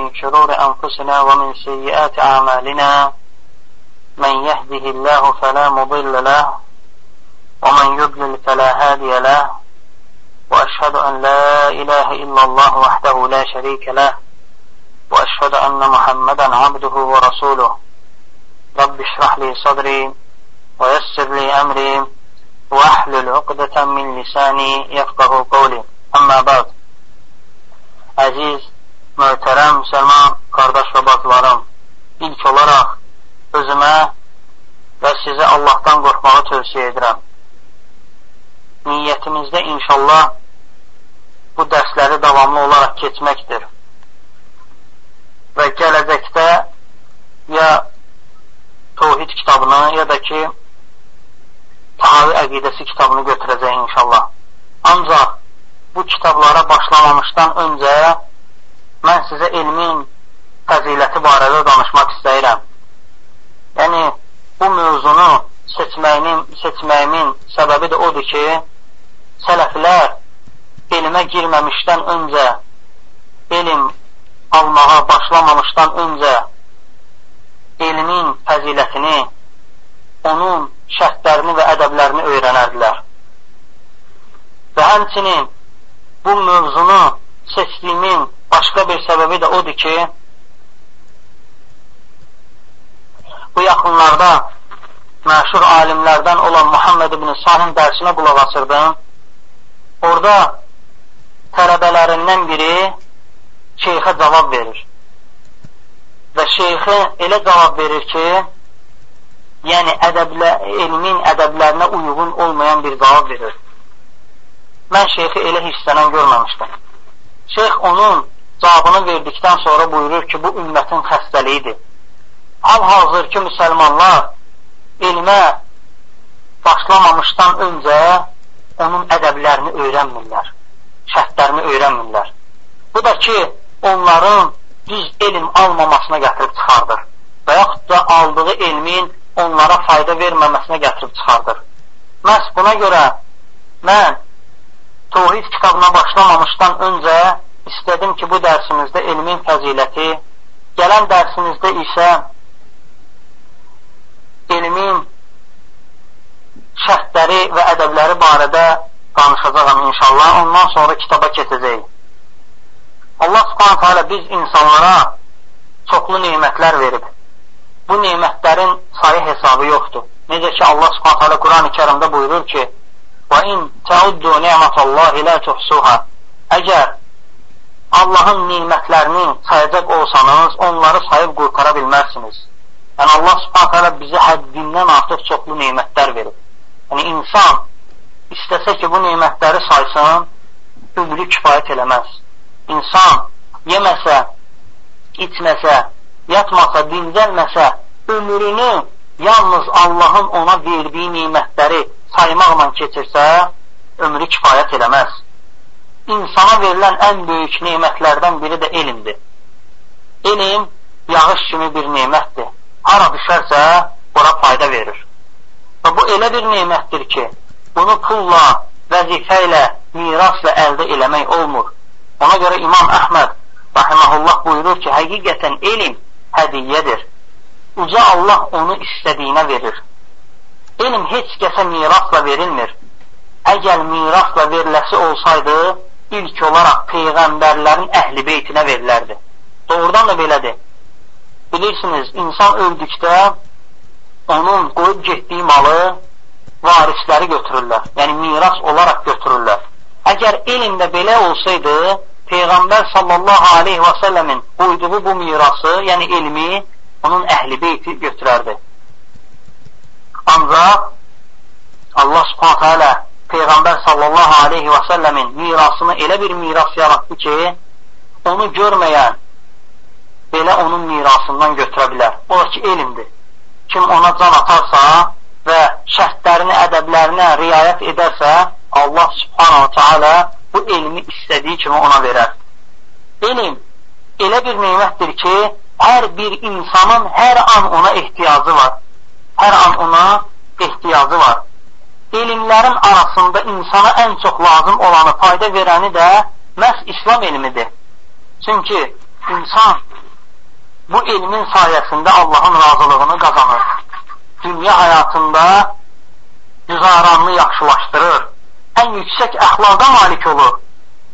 من شرور أنفسنا ومن سيئات أعمالنا من يهده الله فلا مضل له ومن يضلل فلا هادي له وأشهد أن لا إله إلا الله وحده لا شريك له وأشهد أن محمدا عبده ورسوله. رب اشرح لي صدري ويسر لي أمري وأحلل عقدة من لساني يفقه قولي. أما بعد. Əziz möhtərəm müsəlman qardaş və bacılarım, ilk olaraq özümə və sizə Allahdan qorxmağı tövsiyə edirəm. Niyyətimizdə inşallah bu dərsləri davamlı olaraq keçməkdir. Və gələcəkdə ya Tohid kitabını, ya da ki Tahavi əqidəsi kitabını götürəcək inşallah. Ancaq bu kitablara başlamamışdan öncə mən sizə elmin fəziləti barədə danışmaq istəyirəm. Yəni, bu mövzunu seçməyimin, seçməyimin səbəbi də odur ki, sələflər elmə girməmişdən öncə, elm almağa başlamamışdan öncə elmin fəzilətini, onun şərtlərini və ədəblərini öyrənərdilər. Və həmçinin bu mövzunu seçdiyimin Başqa bir səbəbi də odur ki, bu yaxınlarda məşhur alimlərdən olan Muhammed ibn Sahın dərsinə qulaq asırdım. Orada tələbələrindən biri şeyxə cavab verir. Və şeyxə elə cavab verir ki, yəni ədəblə, elmin ədəblərinə uyğun olmayan bir cavab verir. Mən şeyxi elə hissələn görməmişdim. Şeyx onun cavabını verdikdən sonra buyurur ki, bu ümmətin xəstəliyidir. Hal-hazır ki, müsəlmanlar elmə başlamamışdan öncə onun ədəblərini öyrənmirlər, şərtlərini öyrənmirlər. Bu da ki, onların düz elm almamasına gətirib çıxardır və yaxud da aldığı elmin onlara fayda verməməsinə gətirib çıxardır. Məhz buna görə mən Tohid kitabına başlamamışdan öncə istədim ki, bu dərsimizdə elmin fəziləti, gələn dərsimizdə isə elmin şərtləri və ədəbləri barədə danışacağam inşallah. Ondan sonra kitaba keçəcək. Allah subhanətə alə biz insanlara çoxlu neymətlər verib. Bu neymətlərin sayı hesabı yoxdur. Necə ki, Allah subhanətə alə Quran-ı kərimdə buyurur ki, وَاِنْ تَعُدُّوا نِعْمَةَ اللّٰهِ لَا تُحْسُوهَا Əgər Allahın nimətlərini sayacaq olsanız, onları sayıb qurtara bilmərsiniz. Yəni, Allah subhanət hələ bizə həddindən artıq çoxlu nimətlər verir. Yəni, insan istəsə ki, bu nimətləri saysın, ömrü kifayət eləməz. İnsan yeməsə, içməsə, yatmasa, dincəlməsə, ömrünü yalnız Allahın ona verdiyi nimətləri saymaqla keçirsə, ömrü kifayət eləməz insana verilən ən böyük neymətlərdən biri də elmdir. Elm yağış kimi bir neymətdir. Hara düşərsə, ora fayda verir. Və bu elə bir neymətdir ki, bunu pulla, vəzifə ilə, mirasla əldə eləmək olmur. Ona görə İmam Əhməd rahiməhullah buyurur ki, həqiqətən elm hədiyyədir. Uca Allah onu istədiyinə verir. Elm heç kəsə mirasla verilmir. Əgər mirasla veriləsi olsaydı, ilk olaraq peyğəmbərlərin əhli beytinə verilərdi. Doğrudan da belədir. Bilirsiniz, insan öldükdə onun qoyub getdiyi malı varisləri götürürlər. Yəni, miras olaraq götürürlər. Əgər elmdə belə olsaydı, Peyğəmbər sallallahu aleyhi və səlləmin qoyduğu bu mirası, yəni elmi, onun əhli beyti götürərdi. Ancaq Allah subhanətə alə Peyğəmbər sallallahu aleyhi və səlləmin mirasını elə bir miras yaratdı ki, onu görməyən belə onun mirasından götürə bilər. O ki, elmdir. Kim ona can atarsa və şərtlərini, ədəblərinə riayət edərsə, Allah subhanahu teala bu elmi istədiyi kimi ona verər. Elm elə bir neymətdir ki, hər bir insanın hər an ona ehtiyacı var. Hər an ona ehtiyacı var elmlərin arasında insana ən çox lazım olanı, fayda verəni də məhz İslam elmidir. Çünki insan bu elmin sayəsində Allahın razılığını qazanır. Dünya həyatında güzaranını yaxşılaşdırır. Ən yüksək əxlaqa malik olur.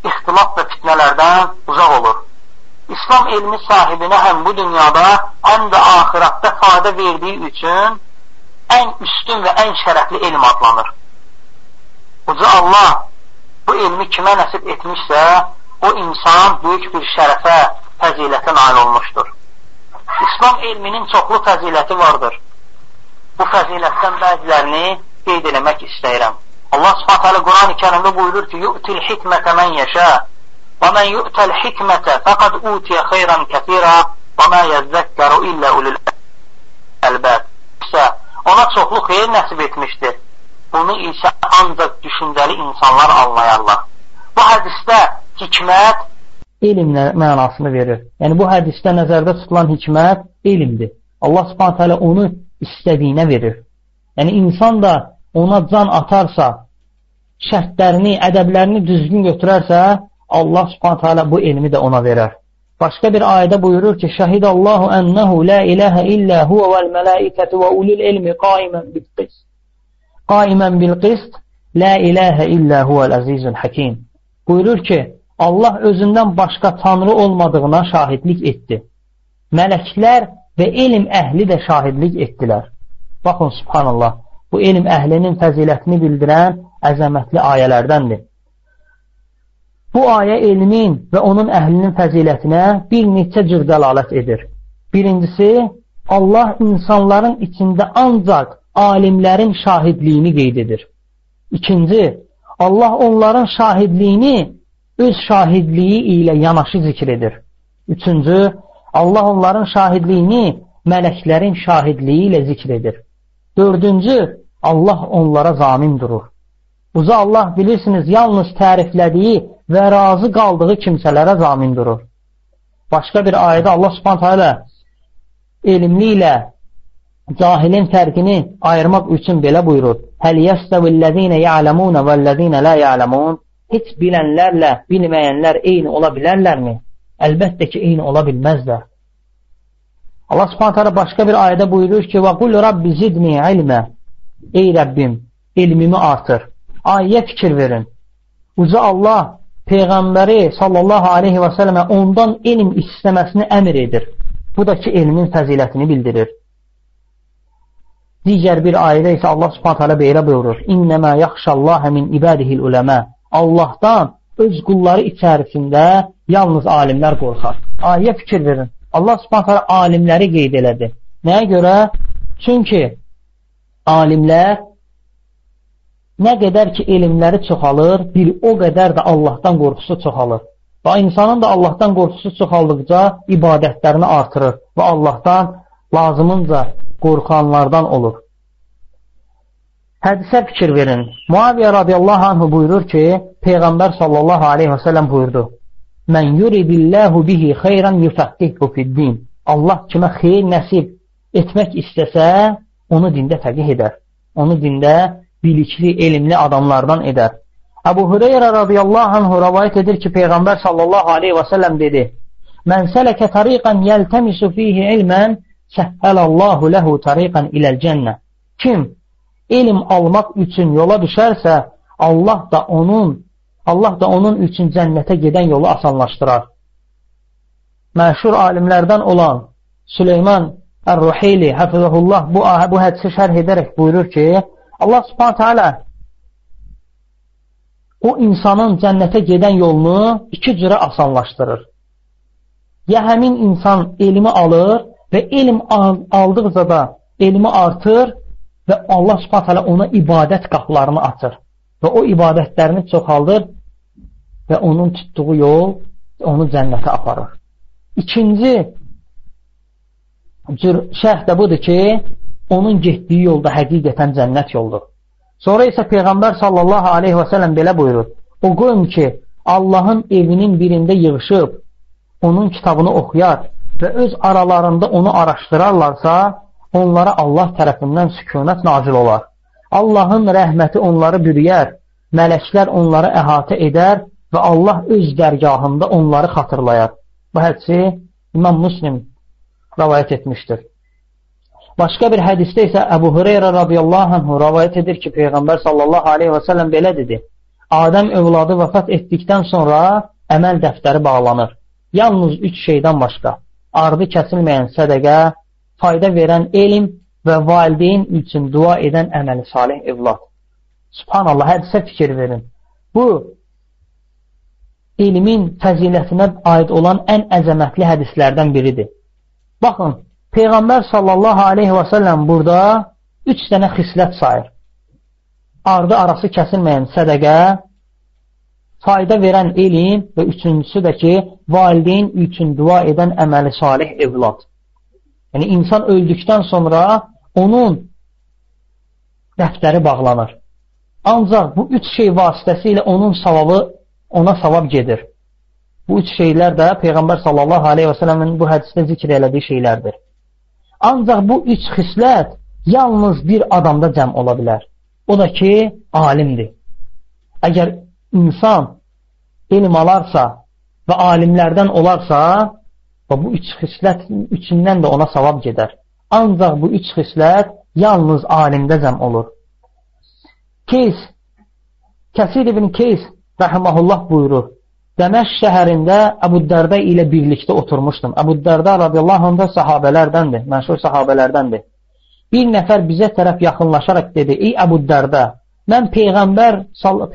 İxtilaf və fitnələrdən uzaq olur. İslam elmi sahibinə həm bu dünyada, həm də axirətdə fayda verdiyi üçün ən üstün və ən şərəfli elm adlanır. Uca Allah bu elmi kimə nəsib etmişsə, o insan böyük bir şərəfə, fəzilətə nail olmuşdur. İslam elminin çoxlu fəziləti vardır. Bu fəzilətdən bəzilərini qeyd eləmək istəyirəm. Allah subhanət hələ Quran-ı kərimdə buyurur ki, Yu'til hikmətə mən yəşə və mən yu'təl hikmətə fəqad utiyə xeyran kəthira və mə yəzzəkkəru illə ulul əlbəd. İsə ona çoxlu xeyir nəsib etmişdir. Bunu isə ancaq düşüncəli insanlar anlayarlar. Bu hədisdə hikmət elm mənasını verir. Yəni bu hədisdə nəzərdə tutulan hikmət elmdir. Allah Subhanahu taala onu istədiyinə verir. Yəni insan da ona can atarsa, şərtlərini, ədəblərini düzgün götürərsə, Allah Subhanahu taala bu elmi də ona verər. Başqa bir ayədə buyurur ki: "Şahidallahu ennehu la ilahe illa huve vel melaiketu ve ulul ilmi qaimen bil qist." Qaimen bil qist, la ilahe illa huvel azizul hakim. Buyurur ki, Allah özündən başqa tanrı olmadığına şahidlik etdi. Mələklər və elm əhli də şahidlik etdilər. Baxın, subhanallah, bu elm əhlinin fəzilətini bildirən əzəmətli ayələrdəndir. Bu ayə elmin və onun əhlinin fəzilətinə bir neçə cür dəlalət edir. Birincisi, Allah insanların içində ancaq alimlərin şahidliyini qeyd edir. İkinci, Allah onların şahidliyini öz şahidliyi ilə yanaşı zikr edir. Üçüncü, Allah onların şahidliyini mələklərin şahidliyi ilə zikr edir. Dördüncü, Allah onlara zamin durur. Uza Allah bilirsiniz, yalnız təriflədiyi və razı qaldığı kimsələrə zamin durur. Başqa bir ayədə Allah subhanətə alə elmli ilə cahilin fərqini ayırmaq üçün belə buyurur. Həl yəstəvillezine ya'lemun vellezine la ya'lemun heç bilənlərlə bilməyənlər eyni ola bilərlərmi? Əlbəttə ki, eyni ola bilməzlər. Allah subhanət hələ başqa bir ayədə buyurur ki, وَقُلْ رَبِّ زِدْنِي عِلْمَ Ey Rəbbim, elmimi artır. Ayəyə fikir verin. Uca Allah Peyğəmbəri sallallahu aleyhi və sələmə ondan elm istəməsini əmr edir. Bu da ki, elmin fəzilətini bildirir. Digər bir ayədə isə Allah subhanət hələ belə buyurur. İnnəmə yaxşəllahə min ibadihil uləmə Allahdan öz qulları içərisində yalnız alimlər qorxar. Ayə fikir verin. Allah subhanətə alimləri qeyd elədi. Nəyə görə? Çünki alimlər nə qədər ki elmləri çoxalır, bir o qədər də Allahdan qorxusu çoxalır. Və insanın da Allahdan qorxusu çoxaldıqca ibadətlərini artırır və Allahdan lazımınca qorxanlardan olur. Hədisə fikir verin. Muaviyyə radiyallahu anhu buyurur ki, Peyğəmbər sallallahu aleyhi və səlləm buyurdu. Mən yuridillahu bihi xeyran yufəqqihhu fiddin. Allah kimə xeyir nəsib etmək istəsə, onu dində təqih edər. Onu dində bilikli, elmli adamlardan edər. Əbu Hüreyrə radiyallahu anhu rəvayət edir ki, Peyğəmbər sallallahu aleyhi və səlləm dedi, Mən sələkə tariqən yəltəmisu fihi ilmən, səhhəlallahu ləhu tariqən iləl cənnə. Kim elm almaq üçün yola düşərsə, Allah da onun Allah da onun üçün cənnətə gedən yolu asanlaşdırar. Məşhur alimlərdən olan Süleyman Ər-Ruheyli həfizəhullah bu bu hədisi şərh edərək buyurur ki, Allah Subhanahu taala o insanın cənnətə gedən yolunu iki cürə asanlaşdırır. Ya həmin insan elmi alır və elm aldıqca da elmi artır və Allah subhanət ona ibadət qapılarını açır və o ibadətlərini çoxaldır və onun tutduğu yol onu cənnətə aparır. İkinci cür şərh də budur ki, onun getdiyi yolda həqiqətən cənnət yoldur. Sonra isə Peyğəmbər sallallahu aleyhi və sələm belə buyurur, o qoyun ki, Allahın evinin birində yığışıb, onun kitabını oxuyar və öz aralarında onu araşdırarlarsa, onlara Allah tərəfindən sükunət nazil olar. Allahın rəhməti onları bürüyər, mələklər onları əhatə edər və Allah öz dərgahında onları xatırlayar. Bu hədsi İmam Muslim rəvayət etmişdir. Başqa bir hədisdə isə Əbu Hüreyrə radiyallahu anhu rəvayət edir ki, Peyğəmbər sallallahu aleyhi və səlləm belə dedi. Adəm övladı vəfat etdikdən sonra əməl dəftəri bağlanır. Yalnız üç şeydən başqa. Ardı kəsilməyən sədəqə, fayda verən elm və valideyn üçün dua edən əməli salih evlad. Subhanallah, hədisə fikir verin. Bu, ilmin fəzilətinə aid olan ən əzəmətli hədislərdən biridir. Baxın, Peyğəmbər sallallahu aleyhi və səlləm burada üç dənə xislət sayır. Ardı arası kəsilməyən sədəqə, fayda verən elm və üçüncüsü də ki, valideyn üçün dua edən əməli salih evlad. Yəni, insan öldükdən sonra onun dəftəri bağlanır. Ancaq bu üç şey vasitəsilə onun savabı ona savab gedir. Bu üç şeylər də Peyğəmbər sallallahu aleyhi və sələmin bu hədisdə zikr elədiyi şeylərdir. Ancaq bu üç xislət yalnız bir adamda cəm ola bilər. O da ki, alimdir. Əgər insan elm alarsa və alimlərdən olarsa, və bu üç xislət üçündən də ona savab gedər. Ancaq bu üç xislət yalnız alimdə cəm olur. Keys, Kəsir ibn Keys rəhməhullah buyurur, Dəməş şəhərində Əbu Dərdə ilə birlikdə oturmuşdum. Əbu Dərdə radiyallahu anh da sahabələrdəndir, məşhur sahabələrdəndir. Bir nəfər bizə tərəf yaxınlaşaraq dedi, ey Əbu Dərdə, mən Peyğəmbər,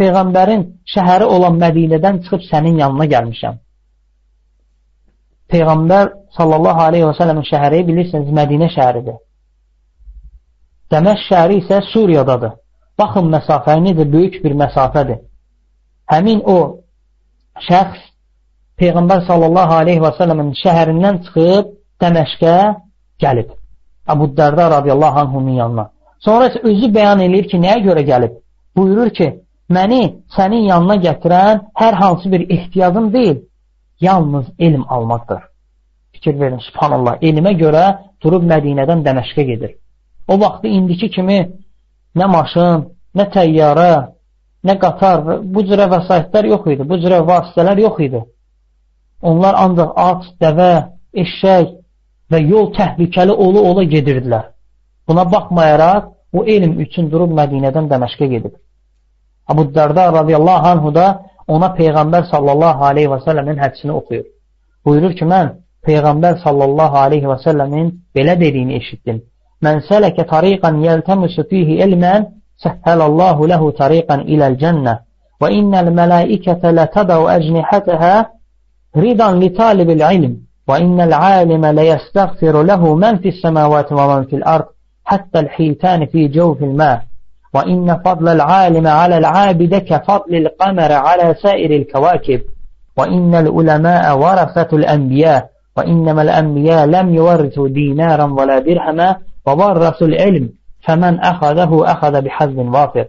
Peyğəmbərin şəhəri olan Mədinədən çıxıb sənin yanına gəlmişəm. Peyğəmbər sallallahu aleyhi və səlləmin şəhəri bilirsiniz, Mədinə şəhəridir. Dəməş şəhəri isə Suriyadadır. Baxın məsafə necə böyük bir məsafədir. Həmin o şəxs Peyğəmbər sallallahu aleyhi və səlləmin şəhərindən çıxıb Dəməşqə gəlib. Əbu Dərdə radiyallahu anhunun yanına. Sonra isə özü bəyan edir ki, nəyə görə gəlib? Buyurur ki, məni sənin yanına gətirən hər hansı bir ehtiyacım deyil, yalnız elm almaqdır. Fikir verin, subhanallah, elmə görə durub Mədinədən Dəməşqə gedir. O vaxtı indiki kimi nə maşın, nə təyyarə, nə qatar, bu cürə vəsaitlər yox idi, bu cürə vasitələr yox idi. Onlar ancaq at, dəvə, eşək və yol təhlükəli olu-ola gedirdilər. Buna baxmayaraq, o elm üçün durub Mədinədən Dəməşqə gedib. Abu Dərda radiyallahu anhu da ona Peyğəmbər sallallahu aleyhi və səlləmin hədisini oxuyur. Buyurur ki, mən Peyğəmbər sallallahu aleyhi və səlləmin belə dediyini eşitdim. Mən sələkə tariqan yəltəmisu fihi ilmən سهل الله له طريقا إلى الجنة. وإن الملائكة لتضع أجنحتها رضا لطالب العلم. وإن العالم ليستغفر له من في السماوات ومن في الأرض حتى الحيتان في جوف الماء. وإن فضل العالم على العابد كفضل القمر على سائر الكواكب. وإن العلماء ورثة الأنبياء. وإنما الأنبياء لم يورثوا دينارا ولا درهما وورثوا العلم. Fəmən əxədəhu əxədə bihəzzin vafir.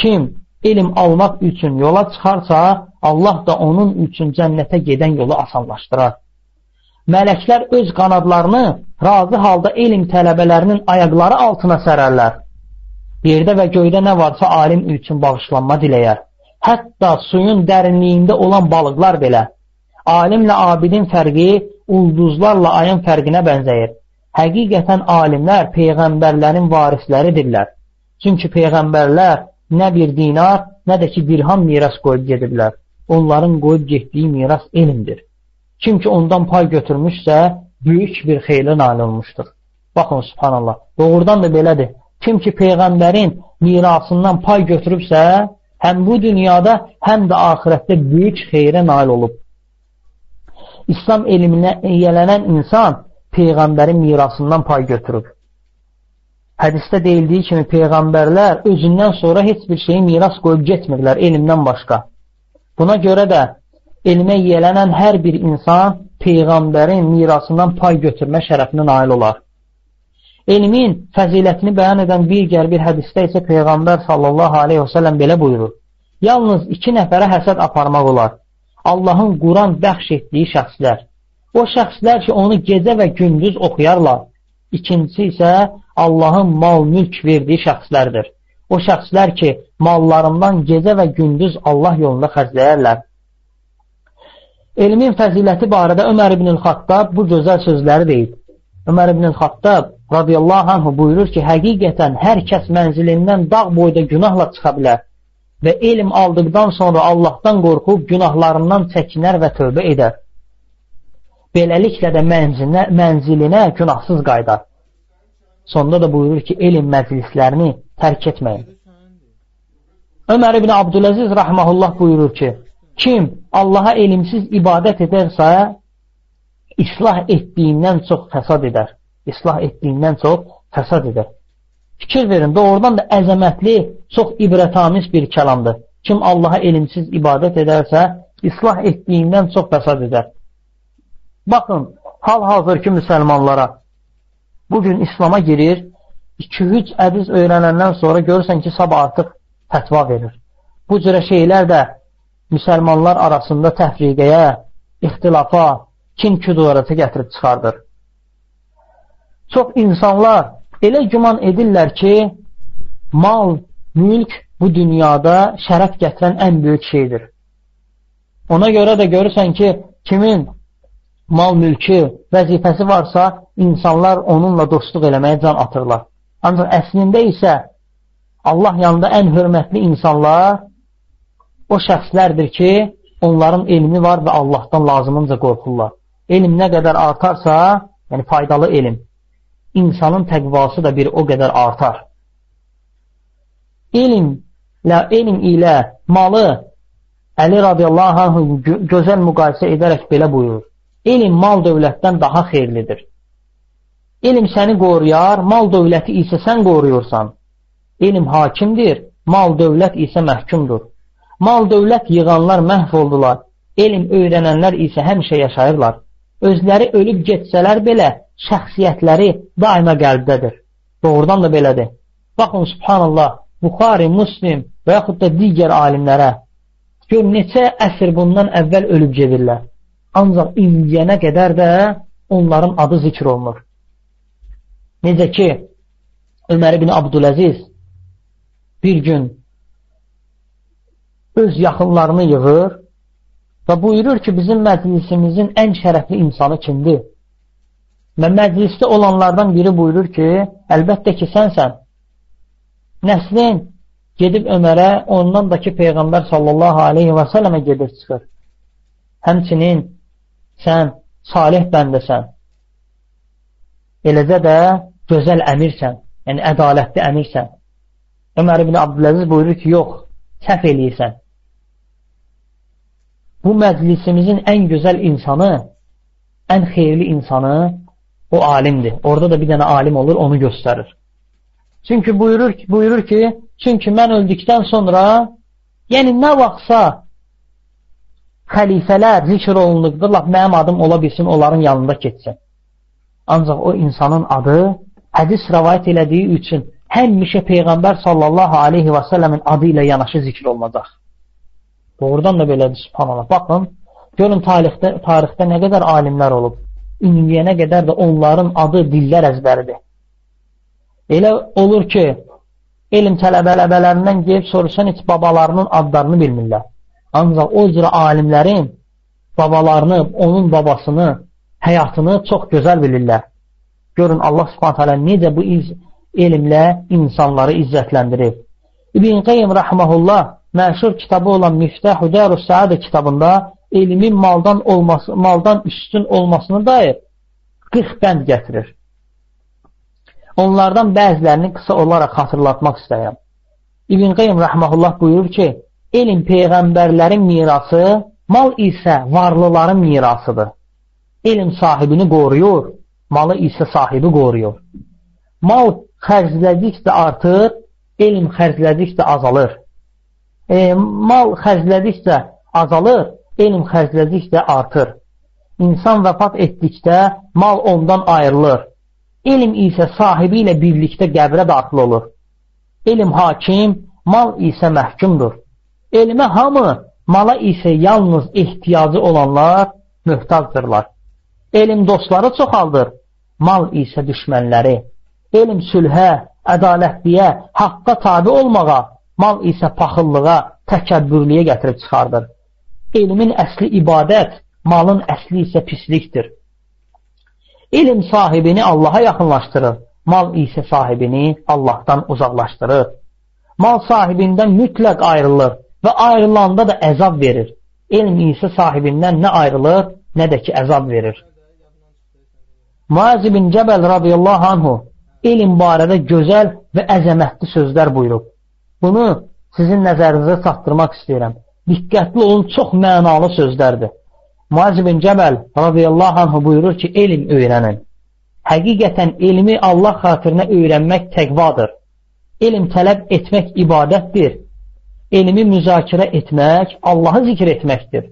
Kim elm almaq üçün yola çıxarsa, Allah da onun üçün cənnətə gedən yolu asanlaşdırar. Mələklər öz qanadlarını razı halda elm tələbələrinin ayaqları altına sərərlər. Yerdə və göydə nə varsa alim üçün bağışlanma diləyər. Hətta suyun dərinliyində olan balıqlar belə. Alimlə abidin fərqi ulduzlarla ayın fərqinə bənzəyir. Həqiqətən alimlər peyğəmbərlərin varisləridirlər. Çünki peyğəmbərlər nə bir dinar, nə də ki dirham miras qoyub gediblər. Onların qoyub getdiyi miras elmdir. Kim ki ondan pay götürmüşsə, böyük bir xeylə nail olmuşdur. Baxın, subhanallah, doğrudan da belədir. Kim ki Peyğəmbərin mirasından pay götürübsə, həm bu dünyada, həm də ahirətdə böyük xeyrə nail olub. İslam elminə yiyələnən insan Peyğəmbərin mirasından pay götürüb. Hədisdə deyildiyi kimi Peyğəmbərlər özündən sonra heç bir şeyi miras qoyub getmirlər elmdən başqa. Buna görə də elmə yiyələnən hər bir insan Peyğəmbərin mirasından pay götürmə şərəfinə nail olar. Elmin fəzilətini bəyan edən digər bir hədisdə isə Peyğəmbər sallallahu aleyhi və səlləm belə buyurur. Yalnız iki nəfərə həsəd aparmaq olar. Allahın Quran bəxş etdiyi şəxslər. O şəxslər ki, onu gecə və gündüz oxuyarlar. İkincisi isə Allahın mal-mülk verdiyi şəxslərdir. O şəxslər ki, mallarından gecə və gündüz Allah yolunda xərcləyərlər. Elmin fəziləti barədə Ömər ibn-i Xattab bu gözəl sözləri deyib. Ömər ibn Xattab radiyallahu anhu buyurur ki, həqiqətən hər kəs mənzilindən dağ boyda günahla çıxa bilər və elm aldıqdan sonra Allahdan qorxub günahlarından çəkinər və tövbə edər. Beləliklə də mənzilinə, mənzilinə günahsız qaydar. Sonda da buyurur ki, elm məclislərini tərk etməyin. Ömər ibn Abdüləziz rahməhullah buyurur ki, kim Allaha elmsiz ibadət edərsə, islah etdiyindən çox fəsad edər. İslah etdiyindən çox fəsad edər. Fikir verin, doğrudan da əzəmətli, çox ibrətamiz bir kəlamdır. Kim Allaha elmsiz ibadət edərsə, islah etdiyindən çox fəsad edər. Baxın, hal-hazır ki, müsəlmanlara bugün İslama girir, 2-3 ədiz öyrənəndən sonra görürsən ki, sabah artıq fətva verir. Bu cürə şeylər də müsəlmanlar arasında təfriqəyə, ixtilafa, kin küdurata gətirib çıxardır. Çox insanlar elə güman edirlər ki, mal, mülk bu dünyada şərəf gətirən ən böyük şeydir. Ona görə də görürsən ki, kimin mal mülkü, vəzifəsi varsa, insanlar onunla dostluq eləməyə can atırlar. Ancaq əslində isə Allah yanında ən hörmətli insanlar o şəxslərdir ki, onların elmi var və Allahdan lazımınca qorxurlar elm nə qədər artarsa, yəni faydalı elm, insanın təqvası da bir o qədər artar. Elmlə, elm ilə malı Əli radiyallahu anh gözəl müqayisə edərək belə buyurur. Elm mal dövlətdən daha xeyirlidir. Elm səni qoruyar, mal dövləti isə sən qoruyursan. Elm hakimdir, mal dövlət isə məhkumdur. Mal dövlət yığanlar məhv oldular, elm öyrənənlər isə həmişə yaşayırlar özləri ölüb getsələr belə şəxsiyyətləri daima qəlbdədir. Doğrudan da belədir. Baxın, subhanallah, Buxari, Muslim və yaxud da digər alimlərə gör neçə əsr bundan əvvəl ölüb gedirlər. Ancaq indiyənə qədər də onların adı zikr olunur. Necə ki, Ömər ibn Abdüləziz bir gün öz yaxınlarını yığır Və buyurur ki, bizim məclisimizin ən şərəfli insanı kimdir? Və məclisdə olanlardan biri buyurur ki, əlbəttə ki, sənsən. Nəslin gedib Ömərə, ondan da ki, Peyğəmbər sallallahu aleyhi və sələmə gedir çıxır. Həmçinin sən salih bəndəsən. Eləcə də gözəl əmirsən, yəni ədalətli əmirsən. Ömər ibn Abdüləziz buyurur ki, yox, səhv eləyirsən bu məclisimizin ən gözəl insanı, ən xeyirli insanı o alimdir. Orada da bir dənə alim olur, onu göstərir. Çünki buyurur ki, buyurur ki, çünki mən öldükdən sonra, yəni nə vaxtsa xəlifələr zikr olunduqda, laf mənim adım ola bilsin, onların yanında keçsin. Ancaq o insanın adı hədis rəvayət elədiyi üçün həmişə Peyğəmbər sallallahu aleyhi və səlləmin adı ilə yanaşı zikr olunacaq. Doğrudan da belədir, subhanallah. Baxın, görün tarixdə, tarixdə nə qədər alimlər olub. İndiyənə qədər də onların adı dillər əzbəridir. Elə olur ki, elm tələbələbələrindən gelib soruşsan, heç babalarının adlarını bilmirlər. Ancaq o cürə alimlərin babalarını, onun babasını, həyatını çox gözəl bilirlər. Görün, Allah subhanət hələ necə bu elmlə insanları izzətləndirir. İbn Qeym rəhməhullah məşhur kitabı olan Miftəhu Dərus Səadə kitabında elmin maldan olması, maldan üstün olmasına dair 40 bənd gətirir. Onlardan bəzilərini qısa olaraq xatırlatmaq istəyirəm. İbn Qeym rəhməhullah buyurur ki, elm peyğəmbərlərin mirası, mal isə varlıların mirasıdır. Elm sahibini qoruyur, malı isə sahibi qoruyur. Mal xərclədikcə artır, elm xərclədikcə azalır e, mal xərclədikcə azalır, elm xərclədikcə artır. İnsan vəfat etdikdə mal ondan ayrılır. Elm isə sahibi ilə birlikdə qəbrə daxil olur. Elm hakim, mal isə məhkumdur. Elmə hamı, mala isə yalnız ehtiyacı olanlar möhtacdırlar. Elm dostları çoxaldır, mal isə düşmənləri. Elm sülhə, ədalətliyə, haqqa tabi olmağa, mal isə paxıllığa, təkəbbürlüyə gətirib çıxardır. Elmin əsli ibadət, malın əsli isə pislikdir. İlm sahibini Allaha yaxınlaşdırır, mal isə sahibini Allahdan uzaqlaşdırır. Mal sahibindən mütləq ayrılır və ayrılanda da əzab verir. Elm isə sahibindən nə ayrılır, nə də ki əzab verir. Muaz ibn Cəbəl radiyallahu anhu elm barədə gözəl və əzəmətli sözlər buyurub. Bunu sizin nəzərinizə çatdırmaq istəyirəm. Diqqətli olun, çox mənalı sözlərdir. Muaz ibn Cəbəl radiyallahu anhu buyurur ki, elm öyrənin. Həqiqətən elmi Allah xatirinə öyrənmək təqvadır. Elm tələb etmək ibadətdir. Elmi müzakirə etmək Allahı zikr etməkdir.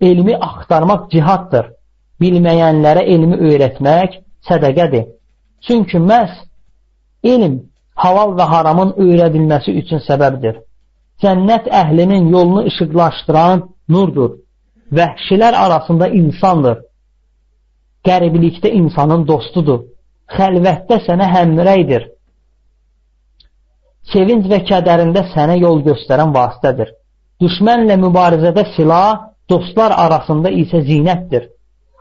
Elmi axtarmaq cihaddır. Bilməyənlərə elmi öyrətmək sədəqədir. Çünki məhz elm halal və haramın öyrədilməsi üçün səbəbdir. Cənnət əhlinin yolunu işıqlaşdıran nurdur. Vəhşilər arasında insandır. Qəriblikdə insanın dostudur. Xəlvətdə sənə həmrəydir. Sevinc və kədərində sənə yol göstərən vasitədir. Düşmənlə mübarizədə silah, dostlar arasında isə zinətdir.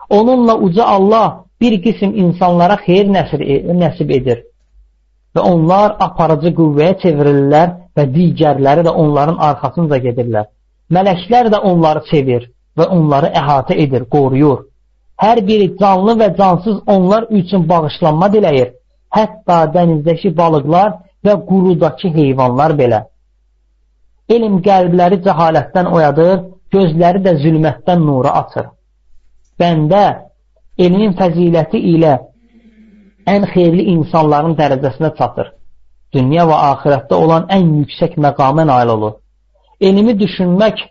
Onunla uca Allah bir qism insanlara xeyir nəsib edir və onlar aparıcı qüvvəyə çevrilirlər və digərləri də onların arxasınca gedirlər. Mələklər də onları sevir və onları əhatə edir, qoruyur. Hər biri canlı və cansız onlar üçün bağışlanma diləyir. Hətta dənizdəki balıqlar və qurudakı heyvanlar belə. Elm qəlbləri cəhalətdən oyadır, gözləri də zülmətdən nura açır. Bəndə elmin fəziləti ilə ən xeyirli insanların dərəcəsinə çatır. Dünya və axirətdə olan ən yüksək məqamə nail olur. Elmi düşünmək,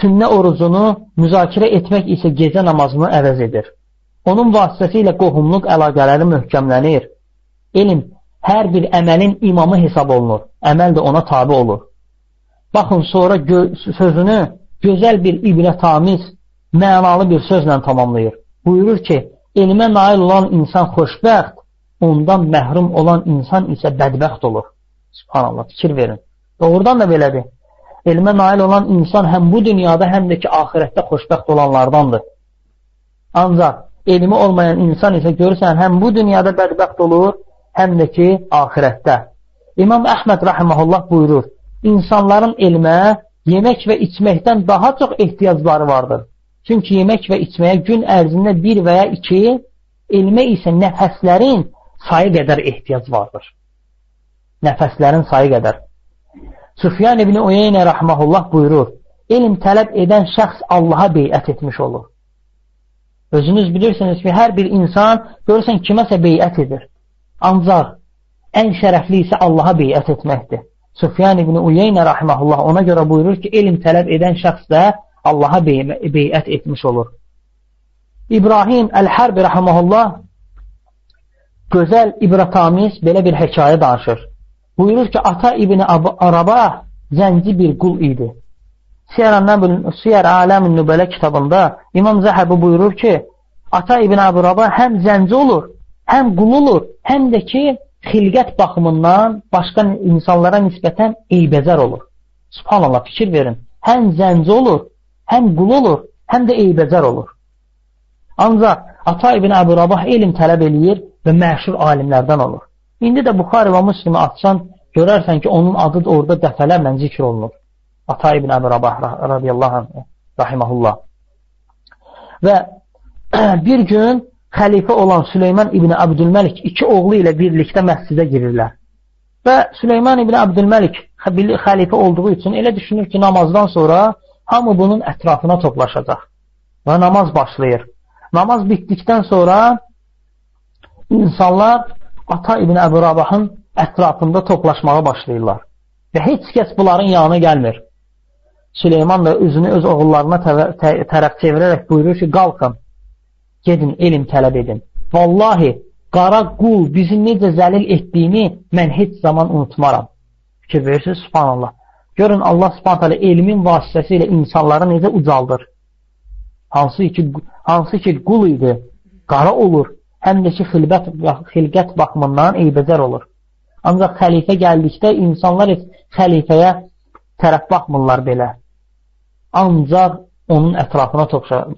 sünnə orucunu müzakirə etmək isə gecə namazını əvəz edir. Onun vasitəsilə qohumluq əlaqələri möhkəmlənir. Elm hər bir əməlin imamı hesab olunur. Əməl də ona tabi olur. Baxın, sonra gö sözünü gözəl bir ibrətamiz, mənalı bir sözlə tamamlayır. Buyurur ki, elmə nail olan insan xoşbəxt, ondan məhrum olan insan isə bədbəxt olur. Subhanallah, fikir verin. Doğrudan da belədir. Elmə nail olan insan həm bu dünyada, həm də ki, ahirətdə xoşbəxt olanlardandır. Ancaq elmi olmayan insan isə görürsən, həm bu dünyada bədbəxt olur, həm də ki, ahirətdə. İmam Əhməd rahiməhullah buyurur, insanların elmə, yemək və içməkdən daha çox ehtiyacları vardır. Çünki yemək və içməyə gün ərzində bir və ya iki, elmə isə nəfəslərin sayı qədər ehtiyac vardır. Nəfəslərin sayı qədər. Süfyan ibn Uyeynə rəhməhullah buyurur, elm tələb edən şəxs Allaha beyət etmiş olur. Özünüz bilirsiniz ki, hər bir insan görürsən kiməsə beyət edir. Ancaq ən şərəfli isə Allaha beyət etməkdir. Süfyan ibn Uyeynə rəhməhullah ona görə buyurur ki, elm tələb edən şəxs də Allaha beyət etmiş olur. İbrahim Əl-Hərbi rəhməhullah gözəl ibrətamiz belə bir hekayə danışır. Buyurur ki, Ata İbni Araba zənci bir qul idi. Siyər Aləmin Nübələ kitabında İmam Zəhəbi buyurur ki, Ata İbni Araba həm zənci olur, həm qul olur, həm də ki, xilqət baxımından başqa insanlara nisbətən eybəcər olur. Subhanallah, fikir verin. Həm zənci olur, həm qul olur, həm də eybəcər olur. Ancaq Ata ibn Əbu Rabah elm tələb eləyir və məşhur alimlərdən olur. İndi də Buxari və Müslimi atsan, görərsən ki, onun adı da orada dəfələrlə zikr olunur. Ata ibn Əbu Rabah radiyallahu anh, rahiməhullah. Və bir gün xəlifə olan Süleyman ibn Abdülməlik iki oğlu ilə birlikdə məscidə girirlər. Və Süleyman ibn Abdülməlik xəlifə olduğu üçün elə düşünür ki, namazdan sonra Hamı bunun ətrafına toplaşacaq və namaz başlayır. Namaz bitdikdən sonra insanlar Ata İbn Əbu Rabahın ətrafında toplaşmağa başlayırlar. Və heç kəs bunların yanına gəlmir. Süleyman da üzünü öz oğullarına tərəf çevirərək buyurur ki, qalxın, gedin, elm tələb edin. Vallahi, qara qul bizi necə zəlil etdiyini mən heç zaman unutmaram. Fikir verirsiniz, subhanallah. Görün Allah subhanət elmin vasitəsilə insanları necə ucaldır. Hansı ki, hansı ki qul idi, qara olur, həm də ki xilbət, xilqət baxımından eybəcər olur. Ancaq xəlifə gəldikdə insanlar xəlifəyə tərəf baxmırlar belə. Ancaq onun ətrafına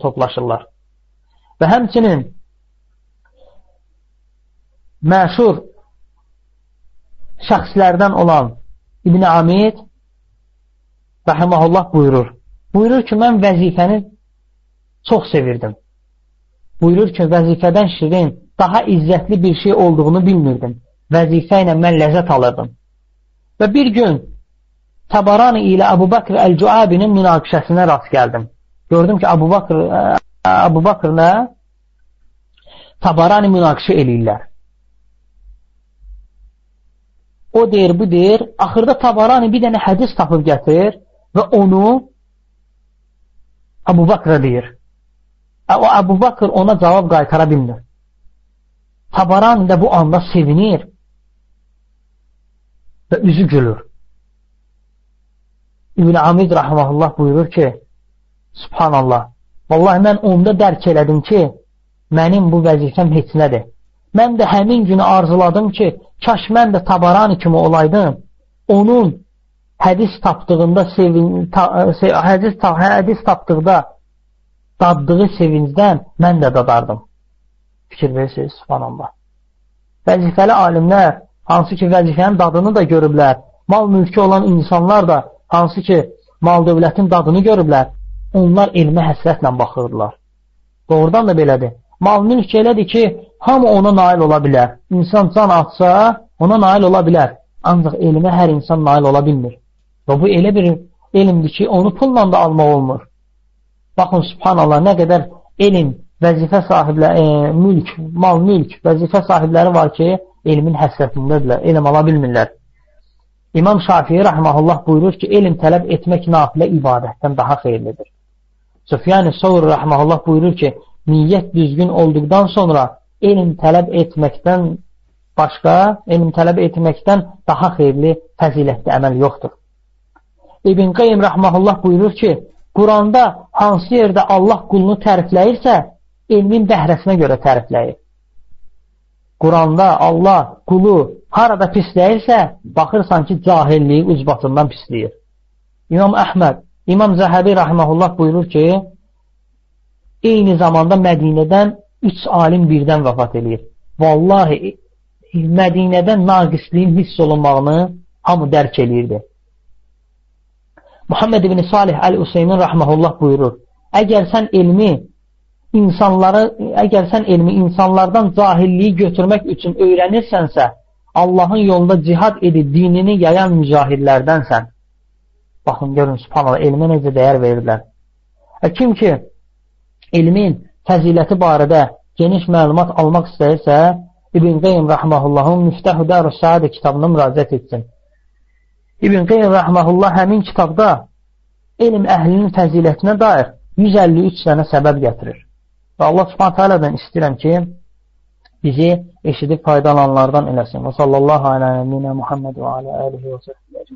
toplaşırlar. Və həmçinin məşhur şəxslərdən olan İbn Amid rəhməhullah buyurur. Buyurur ki, mən vəzifəni çox sevirdim. Buyurur ki, vəzifədən şirin, daha izzətli bir şey olduğunu bilmirdim. Vəzifə ilə mən ləzzət alırdım. Və bir gün Tabarani ilə Əbu Bakr Əl-Cuabinin münaqişəsinə rast gəldim. Gördüm ki, Əbu Bakr, Əbu Bakrlə Tabarani münaqişə eləyirlər. O deyir, bu deyir. Axırda Tabarani bir dənə hədis tapıb gətirir və onu Əbu Bakrə deyir. O Əbu Bakr ona cavab qaytara bilmir. Tabarani də bu anda sevinir və üzü gülür. İbn Amid rahmanullah buyurur ki, Subhanallah, vallahi mən onda dərk elədim ki, mənim bu vəzifəm heç nədir. Mən də həmin günü arzuladım ki, kaş mən də tabarani kimi olaydım, onun hədis tapdığında sevin, ta, se, hədis, ta, hədis tapdıqda daddığı sevincdən mən də dadardım. Fikir verirsiniz, subhanallah. Vəzifəli alimlər, hansı ki vəzifənin dadını da görüblər, mal mülkü olan insanlar da hansı ki mal dövlətin dadını görüblər, onlar elmə həsrətlə baxırdılar. Doğrudan da belədir. Mal mülk elədir ki, hamı ona nail ola bilər. İnsan can atsa, ona nail ola bilər. Ancaq elmə hər insan nail ola bilmir. Və bu elə bir elmdir ki, onu pulla da almaq olmur. Baxın, subhanallah, nə qədər elm, vəzifə sahibləri, e, mülk, mal mülk, vəzifə sahibləri var ki, elmin həsrətindədirlər, elm ala bilmirlər. İmam Şafii rəhməhullah buyurur ki, elm tələb etmək nafilə ibadətdən daha xeyirlidir. Süfyan-ı Savr rəhməhullah buyurur ki, niyyət düzgün olduqdan sonra elm tələb etməkdən başqa, elm tələb etməkdən daha xeyirli fəzilətli əməl yoxdur. İbn Qeym rəhməhullah buyurur ki, Quranda hansı yerdə Allah qulunu tərifləyirsə, elmin bəhrəsinə görə tərifləyir. Quranda Allah qulu harada pisləyirsə, baxırsan ki, cahilliyi ucbatından pisləyir. İmam Əhməd, İmam Zəhəbi rahiməhullah buyurur ki, eyni zamanda Mədinədən üç alim birdən vəfat edir. Vallahi, Mədinədən naqisliyin hiss olunmağını hamı dərk eləyirdi. Muhammed ibn Salih Əl-Useymin rahməhullah buyurur, əgər sən elmi insanları, əgər sən elmi insanlardan cahilliyi götürmək üçün öyrənirsənsə, Allahın yolunda cihad edib dinini yayan mücahidlərdənsən. Baxın, görün, subhanallah, elmə necə dəyər verirlər. E, kim ki, elmin fəziləti barədə geniş məlumat almaq istəyirsə, İbn Qeym Rəhməhullahın Müftəhu Dərus Səadə kitabına müraciət etsin. İbn Qeym Rəhməhullah həmin kitabda elm əhlinin fəzilətinə dair 153 dənə səbəb gətirir. Və Allah subhanətə alədən istəyirəm ki, bizi eşidib faydalananlardan eləsin. Və sallallahu alə əminə Muhammed və alə əlihi və səhbilə